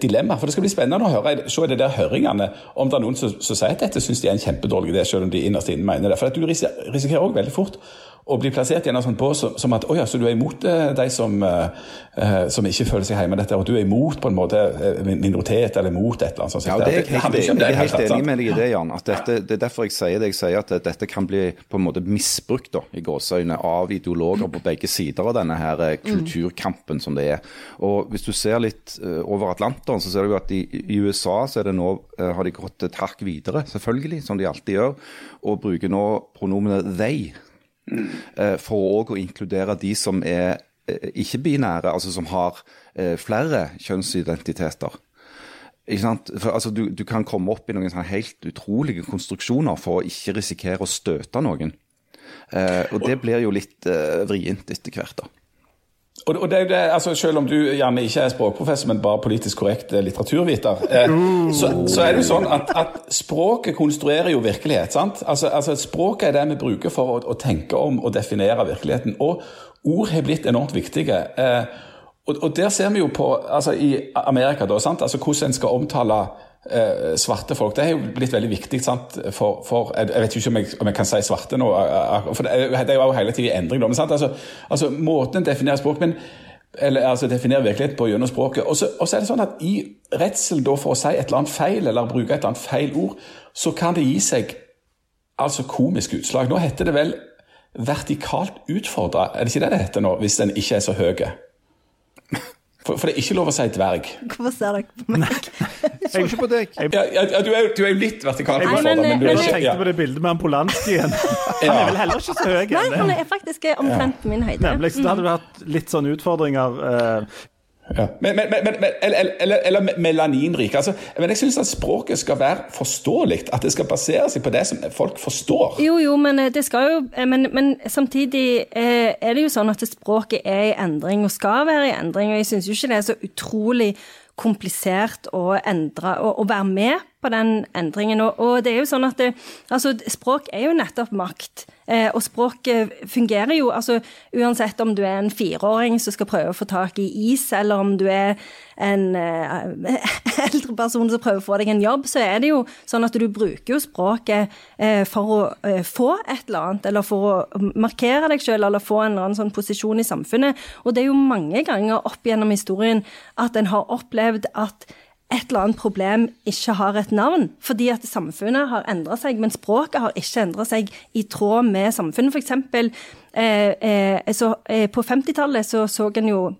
dilemma. For det skal bli spennende å høre se i de der høringene om det er noen som, som sier at dette syns de er en kjempedårlig idé, selv om de innerst inne mener det. For at du risikerer òg veldig fort å bli plassert i en sånn bås som, som at å ja, så du er imot eh, de som, eh, eh, som ikke føler seg hjemme i dette, og du er imot på en måte minoritet eller imot et eller annet sånt. Ja, det er jeg helt, det, det er det helt enig med deg i det, Jan. At dette, det er derfor jeg sier det jeg sier, at dette kan bli på en måte misbrukt da, i gåseøyne av ideologer på begge sider av denne her eh, kulturkampen som det er. Og Hvis du ser litt over Atlanteren, så ser du at i, i USA så er det nå, har de gått et hakk videre, selvfølgelig, som de alltid gjør, og bruker nå pronomenet they. Eh, For òg å inkludere de som er eh, ikke-binære, altså som har eh, flere kjønnsidentiteter. For, altså, du, du kan komme opp i noen helt utrolige konstruksjoner for å ikke risikere å støte noen. Eh, og det blir jo litt eh, vrient etter hvert, da. Og, og det, det, altså Selv om du gjerne ikke er språkprofessor, men bare politisk korrekt eh, litteraturviter, eh, så, så er det jo sånn at, at språket konstruerer jo virkelighet. sant? Altså, altså Språket er det vi bruker for å, å tenke om og definere virkeligheten. Og ord har blitt enormt viktige. Eh, og, og der ser vi jo på altså i Amerika da, sant? Altså hvordan en skal omtale eh, svarte folk. Det er jo blitt veldig viktig sant? For, for jeg, jeg vet ikke om jeg, om jeg kan si svarte nå, eh, eh, for det er, jo hele tiden i endring. Men sant? Altså, altså Måten en definerer språk men, eller altså definerer virkelighet på gjennom språket. Og så, er det sånn at i redsel for å si et eller annet feil, eller bruke et eller annet feil ord, så kan det gi seg altså komisk utslag. Nå heter det vel vertikalt utfordra, er det ikke det det heter nå, hvis den ikke er så høy? For, for det er ikke lov å si dverg. Hvorfor ser dere på meg? jeg Så ikke på deg. Ja, ja, ja, du, er, du er jo litt vertikal. Men, men er men- Jeg ikke tenkte på det bildet med han Polanski igjen. Han er vel heller ikke så høy. Nei, han er faktisk omtrent på min høyde. Nemlig, så da hadde du hatt litt sånne utfordringer. Ja. Men, men, men, men, eller, eller, eller melaninrik. Altså, men jeg syns at språket skal være forståelig. At det skal basere seg på det som folk forstår. Jo, jo, men eh, det skal jo eh, Men, men samtidig eh, er det jo sånn at språket er i endring, og skal være i endring. Og jeg syns jo ikke det er så utrolig komplisert å endre og, og være med på den endringen. Og, og det er jo sånn at det, altså, språk er jo nettopp makt. Eh, og språk eh, fungerer jo altså Uansett om du er en fireåring som skal prøve å få tak i is, eller om du er en eh, eldre person som prøver å få deg en jobb, så er det jo sånn at du bruker jo språket for å få et eller annet, eller for å markere deg sjøl, eller få en eller annen sånn posisjon i samfunnet. Og det er jo mange ganger opp gjennom historien at en har opplevd at et eller annet problem ikke har et navn, fordi at samfunnet har endra seg, men språket har ikke endra seg i tråd med samfunnet. For eksempel, eh, eh, så, eh, på 50-tallet så så en jo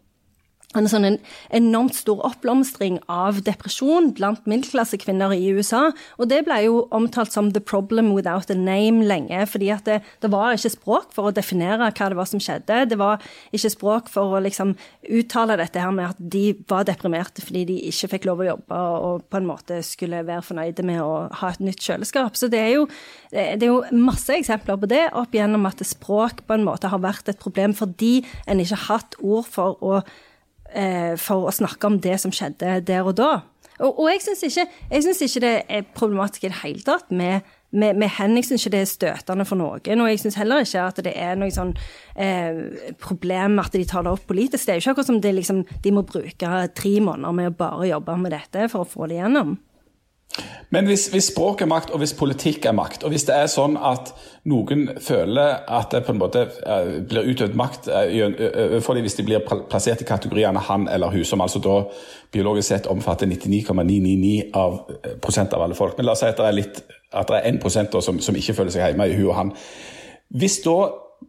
sånn en enormt stor oppblomstring av depresjon blant middelklassekvinner i USA. Og det ble jo omtalt som 'the problem without a name' lenge, fordi at det, det var ikke språk for å definere hva det var som skjedde. Det var ikke språk for å liksom uttale dette her med at de var deprimerte fordi de ikke fikk lov å jobbe og på en måte skulle være fornøyde med å ha et nytt kjøleskap. Så det er jo, det er jo masse eksempler på det opp igjennom at språk på en måte har vært et problem fordi en ikke har hatt ord for å for å snakke om det som skjedde der og da. Og, og jeg syns ikke, ikke det er problematisk i det hele tatt med, med, med hen. Jeg syns ikke det er støtende for noen. Og jeg syns heller ikke at det er noe sånn eh, problem at de tar det opp politisk. Det er jo ikke akkurat som det, liksom, de må bruke tre måneder med å bare jobbe med dette for å få det gjennom. Men hvis, hvis, språk er makt, og hvis politikk er makt, og hvis det er sånn at noen føler at det på en måte uh, blir utøvd makt overfor uh, dem hvis de blir plassert i kategoriene han eller hun, som altså da biologisk sett omfatter 99,999 av prosent av alle folk. Men la oss si at det er, litt, at det er 1 som, som ikke føler seg hjemme i hun og han. Hvis da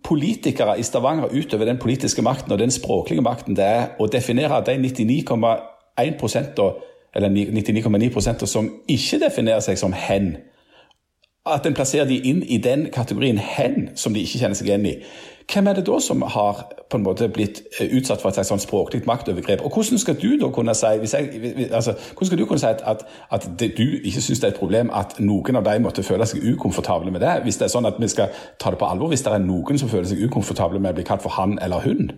politikere i Stavanger utøver den politiske makten og den språklige makten det er å definere de 99,1 eller 99,9% som ikke definerer seg som hen. At en plasserer de inn i den kategorien hen som de ikke kjenner seg igjen i. Hvem er det da som har på en måte blitt eh, utsatt for et slags sånn språklig maktovergrep? Og hvordan skal du da kunne si, jeg, altså, du kunne si at, at det, du ikke syns det er et problem at noen av de måtte føle seg ukomfortable med det? Hvis det er sånn at vi skal ta det på alvor, hvis det er noen som føler seg ukomfortable med å bli kalt for han eller hun?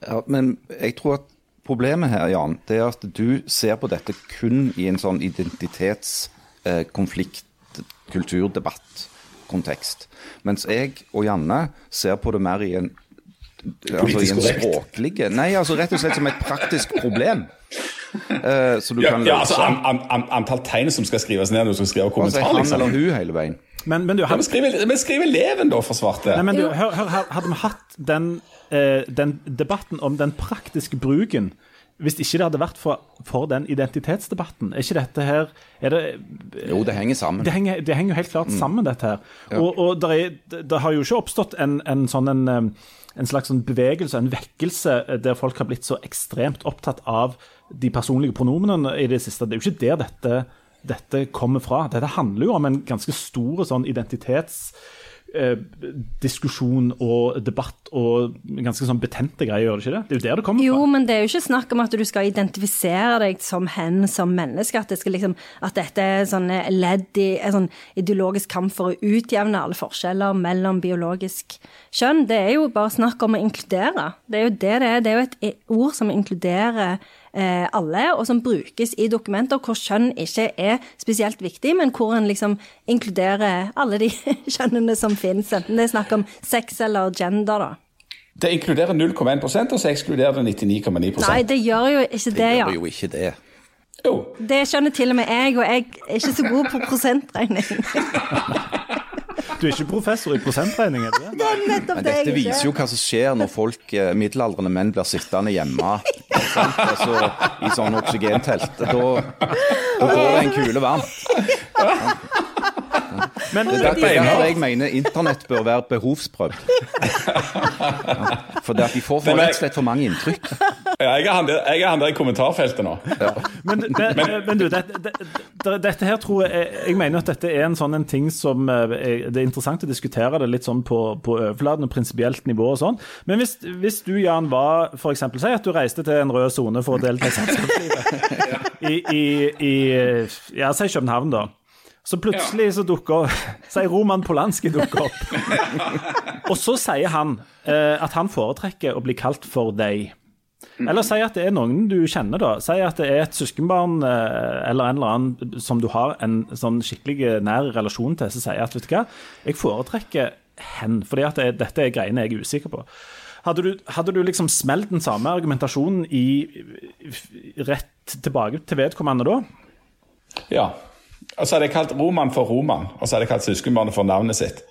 Ja, men jeg tror at Problemet her, Jan, det er at du ser på dette kun i en sånn identitetskonflikt, eh. Mens jeg og Janne ser på det mer i en altså i en språklig Nei, altså rett og slett som et praktisk problem. Uh, så du ja, kan ja, altså an, an, Antall tegn som skal skrives ned når du skal skrive kommentar. Altså, han liksom. eller hun hele veien. Men, men du, han... ja, men skriv, eleven, da, for svarte. Nei, men du, hør, hør, hadde vi hatt den eh, den debatten om den praktiske bruken hvis ikke det hadde vært for, for, den identitetsdebatten, er ikke dette her det, Jo, det henger sammen. Det henger, det henger jo helt klart mm. sammen, dette her. Ja. Og, og det, har jo ikke oppstått en, en sånn en, en slags sånn bevegelse, en vekkelse, der folk har blitt så ekstremt opptatt av de personlige pronomenene i det siste. Det er jo ikke der dette, dette kommer fra. Dette handler jo om en ganske stor sånn identitetsdiskusjon eh, og debatt og ganske sånn betente greier, gjør det ikke det? Det er jo der det kommer jo, fra. Jo, men det er jo ikke snakk om at du skal identifisere deg som hen som menneske. At, det skal liksom, at dette er sånn ledd i en sånn ideologisk kamp for å utjevne alle forskjeller mellom biologisk kjønn. Det er jo bare snakk om å inkludere. Det er jo det det er. Det er jo et ord som inkluderer alle, og som brukes i dokumenter hvor kjønn ikke er spesielt viktig, men hvor en liksom inkluderer alle de kjønnene som finnes, enten det er snakk om sex eller gender, da. Det inkluderer 0,1 og så ekskluderer det 99,9% Nei, det gjør jo ikke det, ja. Det gjør jo ikke det. Jo. Det skjønner til og med jeg, og jeg er ikke så god på prosentregning. Du er ikke professor i prosentregning? er du Det er nettopp det Dette viser jo hva som skjer når folk, eh, middelaldrende menn blir sittende hjemme altså, i sånn oksygentelt. Da, da går det en kule varmt. Men det er derfor jeg mener internett bør være behovsprøvd. For det at de får for rett og slett for mange inntrykk. Ja, jeg er han der, er han der i kommentarfeltet nå. Ja. Men, det, men, du, det, det, dette her tror jeg Jeg mener at dette er en sånn en ting som eh, Det er interessant å diskutere det litt sånn på, på overflaten og prinsipielt nivå og sånn. Men hvis, hvis du, Jan, var for eksempel, Si at du reiste til en rød sone for å delta i selskapslivet i, i, i ja, si København, da. Så plutselig så dukker sier Roman Polanski dukker opp. og så sier han eh, at han foretrekker å bli kalt for deg. Eller si at det er noen du kjenner, da. Si at det er et søskenbarn eh, eller en eller annen som du har en sånn skikkelig nær relasjon til, som sier at vet du hva, jeg foretrekker hen, fordi at det, dette er greiene jeg er usikker på. Hadde du, hadde du liksom smelt den samme argumentasjonen i, rett tilbake til vedkommende da? Ja. Og så hadde jeg kalt Roman for Roman, og så hadde jeg kalt søskenbarnet for navnet sitt.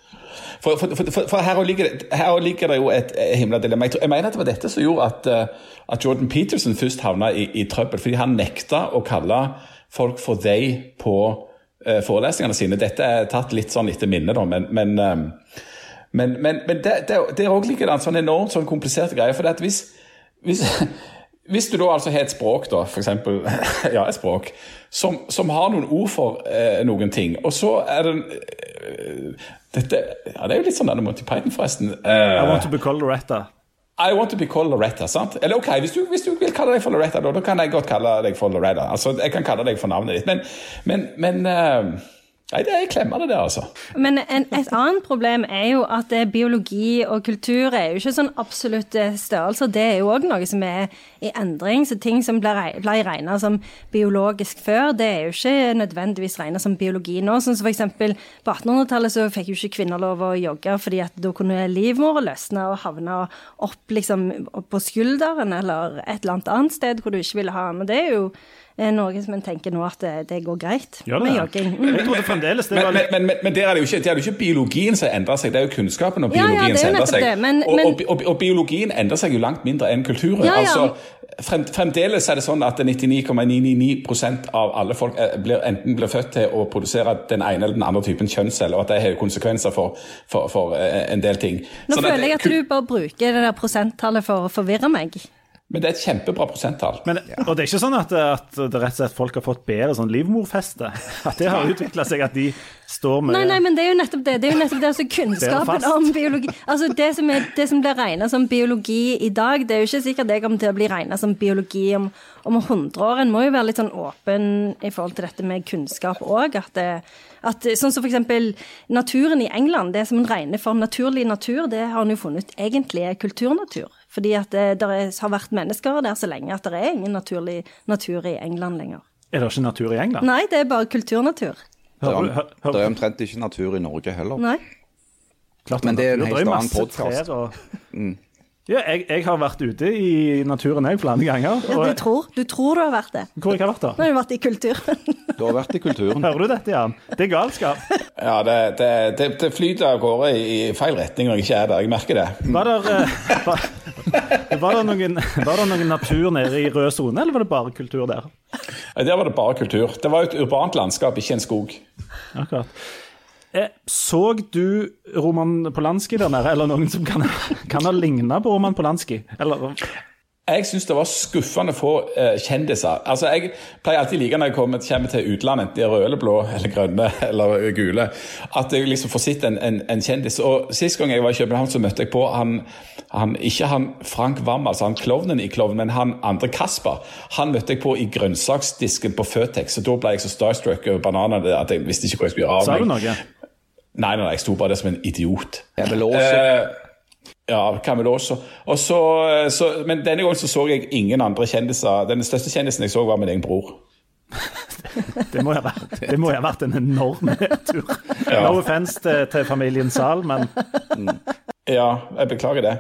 For, for, for, for her, ligger det, her, ligger det, jo et himla dilemma. Jeg, jeg, mener at det var dette som gjorde at, eh, at Jordan Peterson først havna i, i, trøbbel. Fordi han nekta å kalle folk for they på uh, forelesningene sine. Dette er tatt litt sånn etter minne, da, men, men, um, men, men det, der òg er det en sånn enormt sånn komplisert greie. For hvis, hvis hvis du da altså har et språk, da, eksempel, ja, et språk, som, som har noen ord for eh, noen ting, og så er det eh, dette, ja, Det er jo litt sånn denne Monty Python, forresten. Eh, I want to be called Loretta. I want to be called Loretta. sant? Eller ok, hvis du, hvis du vil kalle deg for Loretta, da, da, kan jeg godt kalle deg for Loretta. Altså, Jeg kan kalle deg for navnet ditt. Men, men, men uh, Nei, det er klemmende, det, altså. Men en, et annet problem er jo at det, biologi og kultur er jo ikke sånn absolutte størrelser. Det er jo òg noe som er i endring. Så ting som ble, ble regna som biologisk før, det er jo ikke nødvendigvis regna som biologi nå. Sånn som for eksempel på 1800-tallet så fikk jo ikke kvinner lov å jogge fordi at da kunne livmora løsne og havne opp liksom på skulderen eller et eller annet annet sted hvor du ikke ville ha. Men det er jo noe som en tenker nå at det, det går greit ja, det? med jogging. Mm. Jeg trodde fremdeles det Men, var men, men, men, men der er det jo ikke, det er jo ikke biologien som endrer seg, det er jo kunnskapen om Ja, ja, biologien er som endrer seg. og, og, og, og biologien endrer seg jo langt mindre enn kulturen. Ja, ja. Altså, frem, fremdeles er det sånn at 99,999% av alle folk er, blir, enten blir født til å produsere den ene eller den andre typen kjønnsceller, og at det har konsekvenser for, for, for eh, en del ting. Nå Sånn føler jeg at at du bare bruker det der prosenttallet for å forvirre meg. Men det er et kjempebra prosenttall. men, Og det er ikke sånn at, at det rett og slett folk har fått bedre sånn livmorfeste? At det har utvikla seg, at de står med Nei, nei, men det er jo nettopp det. Det er jo nettopp det, altså Kunnskapen om biologi Altså Det som, er, det som blir regna som biologi i dag, det er jo ikke sikkert det kommer til å bli regna som biologi om, om 100 år. En må jo være litt sånn åpen i forhold til dette med kunnskap òg. At, det- at sånn som eksempel naturen i England, det som en regner for naturlig natur, det har en jo funnet ut egentlig er kulturnatur. Fordi at det, det er, har vært mennesker der så lenge at det er ingen naturlig natur i England lenger. Er det ikke natur i England? Nei, det er bare kulturnatur. Det er, det er omtrent ikke natur i Norge heller. Nei. Klart Men det er en helt annen podkast. podcast. og- Ja, jeg, jeg har vært ute i naturen jeg flere ganger. Ja, du tror, du tror du har vært det. hvor jeg har vært da? Nå har du vært i kulturen. Du har vært i kulturen. Hører du dette, Jan? Det er galskap. Ja, det, det, det, det flyter av gårde i, feil retning når jeg ikke er der. Jeg merker det. Var det, var, var, det noen, var det noen natur nede i rød sone, eller var det bare kultur der? Der var det bare kultur. Det var et urbant landskap, ikke en skog. Akkurat. Eh, Så du Roman Polanski der nede, eller noen som kan, kan ha ligna på Roman Polanski? Eller, Jeg syns det var skuffende få eh, kjendiser. Altså, Jeg pleier alltid like når jeg kommer, kommer til utlandet, enten de er røde eller blå eller grønne eller gule, at jeg liksom får sett en, en, en kjendis. Og Sist gang jeg var i København, så møtte jeg på han, han ikke han Frank Wam, altså han klovnen i Klovnen, men han andre Kasper. Han møtte jeg på i grønnsaksdisken på Føtex, og da ble jeg så starstruck over bananene at jeg visste ikke hvor jeg skulle gjøre sa av du meg. noe? Nei, nei, nei, jeg sto bare der som en idiot. Jeg vil også Eh, ja, Cameloso. Og så, så, men denne gangen så, så jeg ingen andre kjendiser. Den største kjendisen jeg så, var min egen bror. Det må ha vært, det må jo ha vært en enorm tur. No offence til, til familien Zahl, men Ja, jeg beklager det.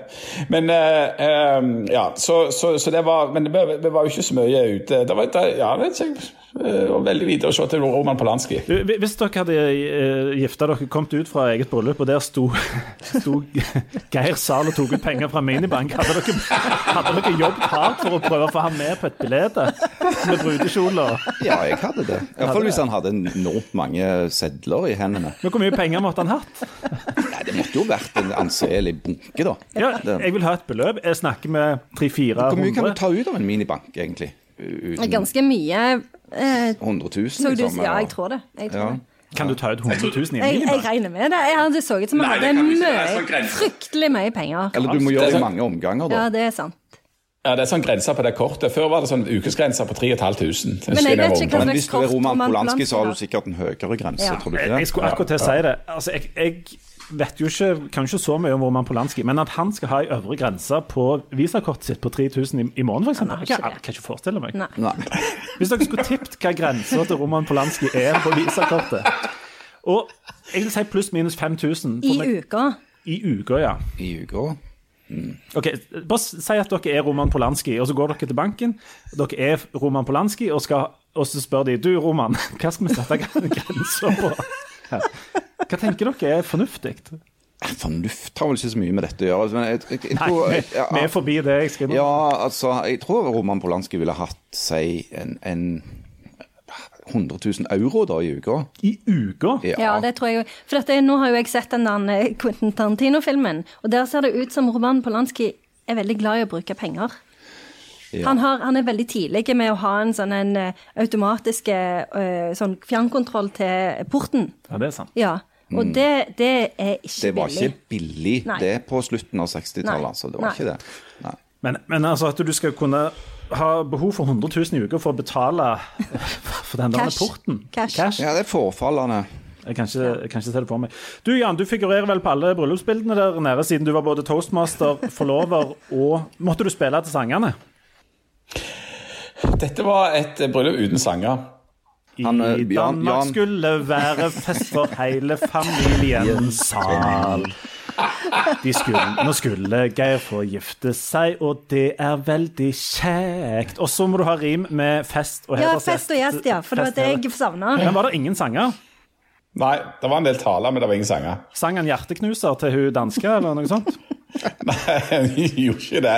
Men eh, um, ja, så, så, så det var Men vi, var jo ikke så mye ute. Det var, det, ja, eh, det var veldig lite å se til Roman Polanski. Hvis dere hadde uh, gifta dere, kommet ut fra eget bryllup, og der sto, sto Geir Zahl og tok ut penger fra minibank, hadde dere, hadde dere jobbet hardt for å prøve å få ham med på et bilde med brudekjole? Ja, jeg hadde det. Iallfall hvis han hadde enormt mange sedler i hendene. Men hvor mye penger måtte han hatt? Det måtte jo vært en anselig bunke, da. Ja, jeg vil ha et beløp. Jeg snakker med Hvor mye kan du ta ut av en minibank, egentlig? Uten Ganske mye. Eh, 100 000, liksom? du, ja, jeg tror det. Jeg, tror Ja. det. Kan du ta ut 100 000 i en Jeg, jeg regner med det. Jeg, det så ut som jeg hadde er mye, sånn fryktelig mye penger. Eller du må gjøre det i sånn- mange omganger, da. Ja, det er sant. Ja, Det er sånn grense på det kortet. Før var det sånn ukesgrense på 3500. Men jeg vet ikke Men hvis du er Roman Polanski, så har du sikkert en høyere grense, Ja. tror du ikke det? jeg skulle akkurat til å si det. Altså, jeg, jeg vet jo ikke, kan jo ikke så mye om Roman Polanski, men at han skal ha ei øvre grense på visakortet sitt på 3000 i, i måneden, f.eks. Han Jeg ikke kan, kan ikke forestille meg. Nei. Hvis dere skulle tippet hva grensa til Roman Polanski er på visakortet Og jeg vil si pluss minus 5000 I meg- uka. i uka, ja. I uka. Ok, Bare si at dere er Roman Polanski, og så går dere til banken. Dere er Roman Polanski, og, skal, og så spør de Du, Roman, hva skal vi sette grensa på? Her?» Hva tenker dere er fornuftig? Fornuft har vel ikke så mye med dette å gjøre. Men jeg, jeg, jeg, Nei, vi, vi er forbi det. jeg skriver. ja, altså, jeg tror Roman Polanski ville hatt, si, en, en 100 000 euro da i uka. I uka? Ja, det tror jeg. For dette, nå har jo jeg sett den der eh, Quentin Tarantino-filmen, og der ser det ut som Roman Polanski er veldig glad i å bruke penger. Ja. Han, har, han er veldig tidlig med å ha en sånn en eh, automatisk eh, sånn fjernkontroll til porten. Ja, det er sant. Ja. Og det, det er ikke billig. Det var billig. ikke billig, Nei. det på slutten av 60-tallet. Nei. Altså. Det var Nei. ikke det. Nei. Men, men altså at du skal kunne ha behov for 100 000 i uka for å betale for den der Cash. porten Cash. Ja, det er forfallende. Jeg kan, ikke, jeg kan ikke se det for meg. Du Jan, du figurerer vel på alle bryllupsbildene der nede, siden du var både toastmaster, forlover og Måtte du spille til sangene? Dette var et bryllup uten sanger. Han, eh, I Jan- Danmark Jan- skulle være fest for hele familien. Sal. De skulle, nå skulle Geir få gifte seg, og det er veldig kjekt. Og så må du ha rim med fest og Ja, fest og gjest, ja. For det var det jeg savna. Men var det ingen sanger? Nei, det var en del taler, men det var ingen sanger. Sang han 'Hjerteknuser' til hun danske, eller noe sånt? Nei, han gjorde ikke det.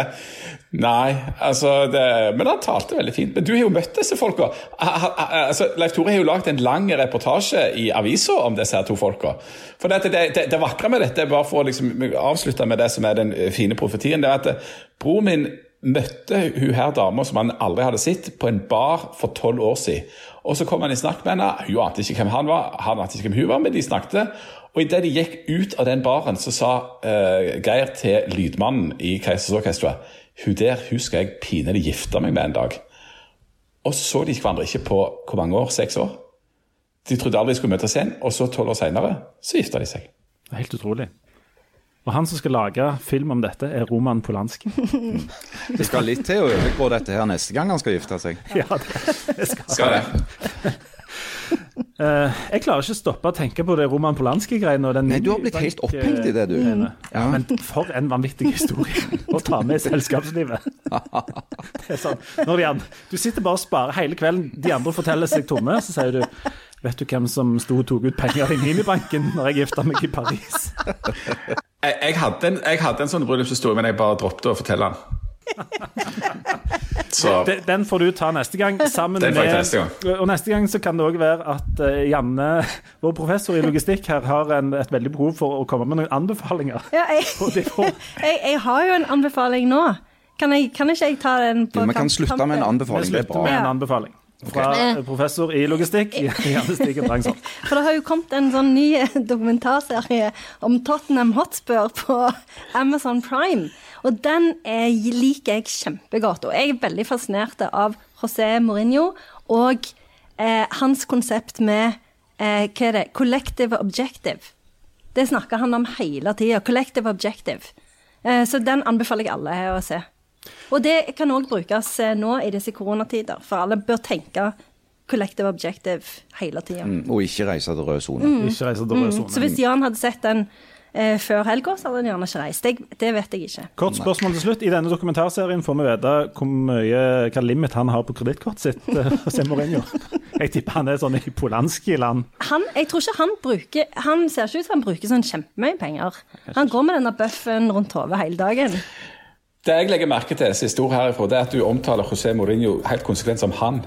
Nei, altså det, Men han talte veldig fint. Men du har jo møtt disse folka. Altså, Leif Tore har jo lagd en lang reportasje i avisa om disse her to folka. For det, det, det, det vakre med dette, bare for å liksom avslutte med det som er den fine profetien, det er at bror min møtte hun her dama som han aldri hadde sett, på en bar for tolv år siden. Og så kom han i snakk med henne. Hun ante ikke hvem han var, han ante ikke hvem hun var, men de snakket. Og idet de gikk ut av den baren, så sa uh, Geir til lydmannen i Keisers Orkestra hun der hun skal jeg pinlig gifte meg med en dag. Og så de hverandre ikke på hvor mange år? Seks år? De trodde aldri de skulle møtes igjen, og så tolv år seinere så gifta de seg. Helt utrolig. Og han som skal lage film om dette, er Roman Polanski. Det skal litt til å overgå dette her neste gang han skal gifte seg. Ja, det, det skal. Skal det? Uh, jeg klarer ikke å stoppe å tenke på det Roman Polanski-greiene. og den Nei, du har blitt helt opphengt i det, du. greiene. Ja, men for en vanvittig historie å ta med i selskapslivet. Det er sånn, når de andre, du sitter bare og sparer hele kvelden, de andre forteller seg tomme, så sier du Vet du hvem som sto og tok ut penger i minibanken når jeg gifta meg i Paris? Jeg, jeg, hadde en, jeg hadde en sånn bryllupshistorie, men jeg bare droppet å fortelle den. Så Den, den får du ta neste gang. sammen Den får jeg med, ta neste gang. Og neste gang så kan det òg være at eh, Janne, vår professor i logistikk, her har en, et veldig behov for å komme med noen anbefalinger. Ja, jeg, Og det får- jeg, jeg har jo en anbefaling nå. Kan, jeg, kan ikke jeg ta den på Jo, Vi kan slutte med en anbefaling. Vi er slutter med en anbefaling fra professor i logistikk i Stigen Drangsholt. For det har jo kommet en sånn ny dokumentarserie om Tottenham Hotspur på Amazon Prime. Og den er, liker jeg kjempegodt. Og jeg er veldig fascinert av José Mourinho og eh, hans konsept med eh, hva er det? Collective objective. Det snakker han om hele tida. Collective objective. Eh, så den anbefaler jeg alle å se. Og det kan òg brukes eh, nå i disse koronatider, for alle bør tenke collective objective hele tida. Mm, Og ikke reise til rød sone. Ikke reise til rød Så hvis Jan hadde sett den eh, før helga, så hadde han gjerne ikke reist. Det, det vet jeg ikke. Kort spørsmål til slutt. I denne dokumentarserien får vi vite hvor mye, hva limit han har på kredittkortet sitt. eh, José Mourinho. Jeg tipper han er sånn i Polanski-land. Han, jeg tror ikke han bruker Han ser ikke ut som han bruker sånn kjempemye penger. Han går med denne bøffen rundt hodet hele dagen. Det jeg legger merke til siste ord herifra, det er at du omtaler José Mourinho helt konsekvent som han.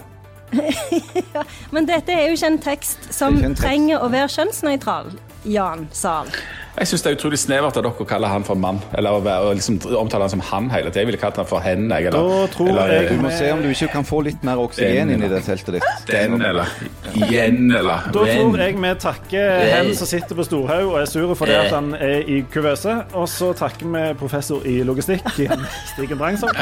Men dette er jo ikke en tekst som ikke en tekst. trenger å være kjønnsnøytral. Jan Zahl. Jeg syns det er utrolig snevert av dere å kalle han for mann. Eller å, liksom omtale han som han hele tiden. Jeg ville kalt han for hen. Jeg, eller, Da tror eller, jeg- Du må se om du ikke kan få litt mer oksygen inn i det teltet ditt. Den, eller igjen, eller Da tror jeg vi takker hen som sitter på Storhaug og er sur fordi at han er i kuvøse. Og så takker vi professor i logistikk, Jan Stigen Drangsholt.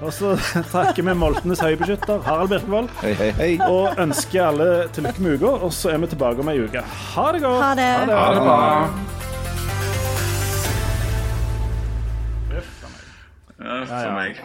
Og så takker vi Moltenes høybeskytter, Harald Birkevold. Hei, hei, hei. Og ønsker alle til lykke med uka. Og så er vi tilbake om ei uke. Ha det godt. Ha det. Ha det bra. Ja, ja. For meg.